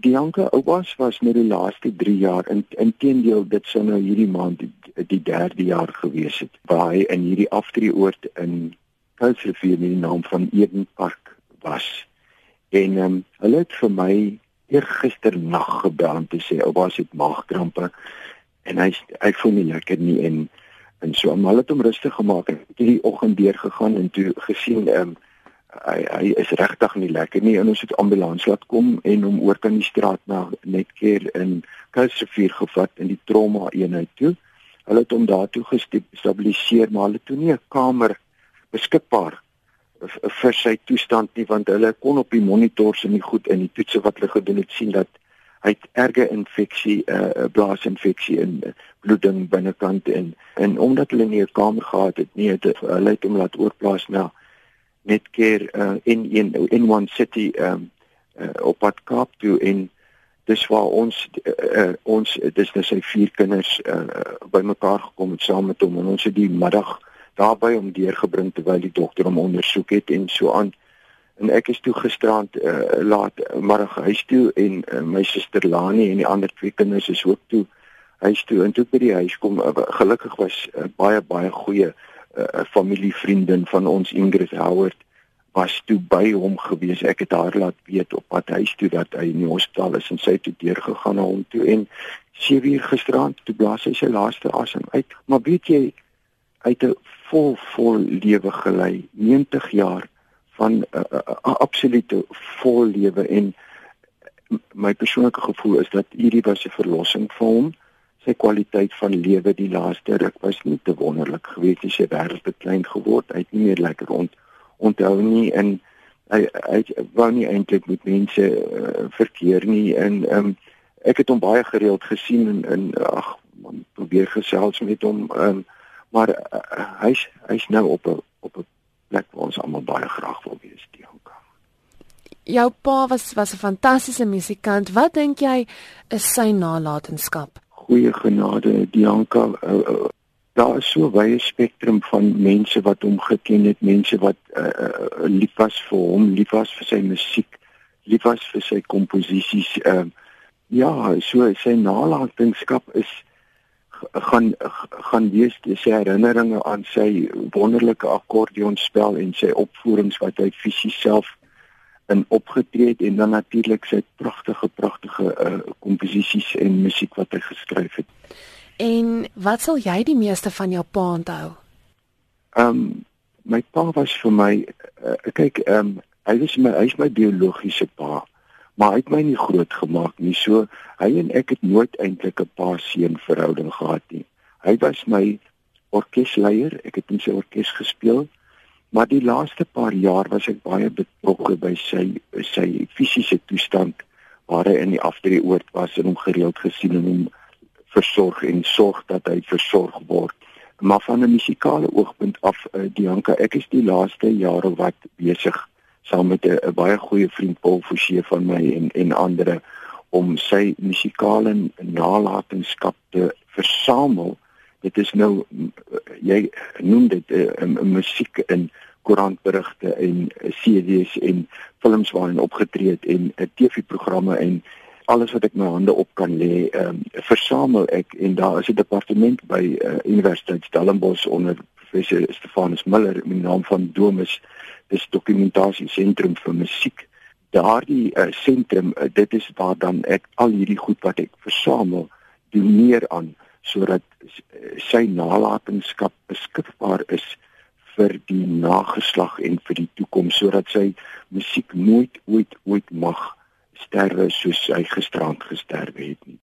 Dianka Oupas was net die laaste 3 jaar in inteendeel dit sou nou hierdie maand die, die derde jaar gewees het waar hy in hierdie aftreeoord in Kuilsrivier met die naam van Eden Park was. En ehm um, hulle het vir my eergister nag gebel om te sê Oupas het maagkrampe en hy hy voel nie lekker nie en en so maar het hom rustig gemaak en hierdie oggend deur gegaan en toe gesien ehm um, hy hy is regtig nie lekker nie en ons het ambulans laat kom en hom oor kan die straat na netkeer in Kuilsrivier gevat in die trauma eenheid toe. Hulle het hom daartoe gestabiliseer maar hulle toe nie 'n kamer beskikbaar vir sy toestand nie want hulle kon op die monitors en die goed in die toetse wat hulle gedoen het sien dat hy het erge infeksie 'n uh, blaasinfeksie in uh, bloeding binnekant en en omdat hulle nie 'n kamer gehad het nie het hulle het hom laat oorplaas na keer uh, in in in one city um, uh, op pad Kaap toe en dis waar ons uh, uh, ons dis net sy vier kinders uh, bymekaar gekom het saam met hom en ons het die middag daarby om deurgebring terwyl die dokter hom ondersoek het en so aan. En ek is toe gisterand uh, laat middag huis toe en uh, my suster Lani en die ander twee kinders is ook toe huis toe en toe by die huis kom. Uh, gelukkig was uh, baie baie goeie 'n uh, familievriendin van ons Ingrid Howard was toe by hom gewees. Ek het haar laat weet op pad huis toe dat hy in die hospitaal is en sy het toe deurgegaan na hom toe en 7 uur gisterand toe blaas hy sy laaste asem uit. Maar weet jy uit 'n vol vol lewe gelei 90 jaar van 'n uh, uh, uh, absolute vol lewe en my persoonlike gevoel is dat hierdie was 'n verlossing vir hom sy kwaliteit van lewe die laaste ruk was nie te wonderlik gewees nie sy wêreld het klein geword hy het nie meer lekker rond onthou nie en hy hy wou nie eintlik met mense uh, verkeer nie en um, ek het hom baie gereeld gesien en en ag probeer gesels met hom um, maar uh, hy's hy's nou op 'n op 'n plek waar ons almal baie graag wil wees die Anka. Jou pa was was 'n fantastiese musikant. Wat dink jy is sy nalatenskap? Goeie genade, die Anka. Uh, uh, daar is so wye spektrum van mense wat hom geken het, mense wat uh, uh, lief was vir hom, lief was vir sy musiek, lief was vir sy komposisies. Uh, ja, so sy nalatenskap is gaan gaan wees sy herinneringe aan sy wonderlike akkordeonspel en sy opvoerings wat hy fisies self in opgetree het en dan natuurlik sy pragtige pragtige uh, komposisies en musiek wat hy geskryf het. En wat sal jy die meeste van jou pa onthou? Ehm um, my pa was vir my uh, kyk ehm um, hy was my hy's my biologiese pa maar hy het my nie groot gemaak nie. So hy en ek het nooit eintlik 'n pa-seun verhouding gehad nie. Hy was my orkesleier, ek het in sy orkes gespeel. Maar die laaste paar jaar was ek baie betrokke by sy sy fisiese toestand waar hy in die aftreeoord was en hom gereeld gesien en hom versorg en sorg dat hy versorg word. Maar van 'n musikale oogpunt af, uh, Dianka, ek is die laaste jare wat besig saam met 'n baie goeie vriend Paul Forsie van my en en ander om sy musikale nalatenskap te versamel. Dit is nou jy noem dit 'n uh, uh, musiek in koerantberigte en CD's en films waarin opgetree het en uh, TV-programme en alles wat ek my hande op kan lê, ehm um, versamel ek. En daar is 'n departement by uh, Universiteit Stellenbosch onder professor Stefanus Miller met die naam van Domus. Dis dokumentasie sentrum vir musiek. Daardie uh, sentrum uh, dit is waar dan ek al hierdie goed wat ek versamel doneer aan sodat sy nalatenskap beskikbaar is vir die nageslag en vir die toekoms sodat sy musiek nooit ooit ooit mag sterwe soos hy gisterand gesterwe het nie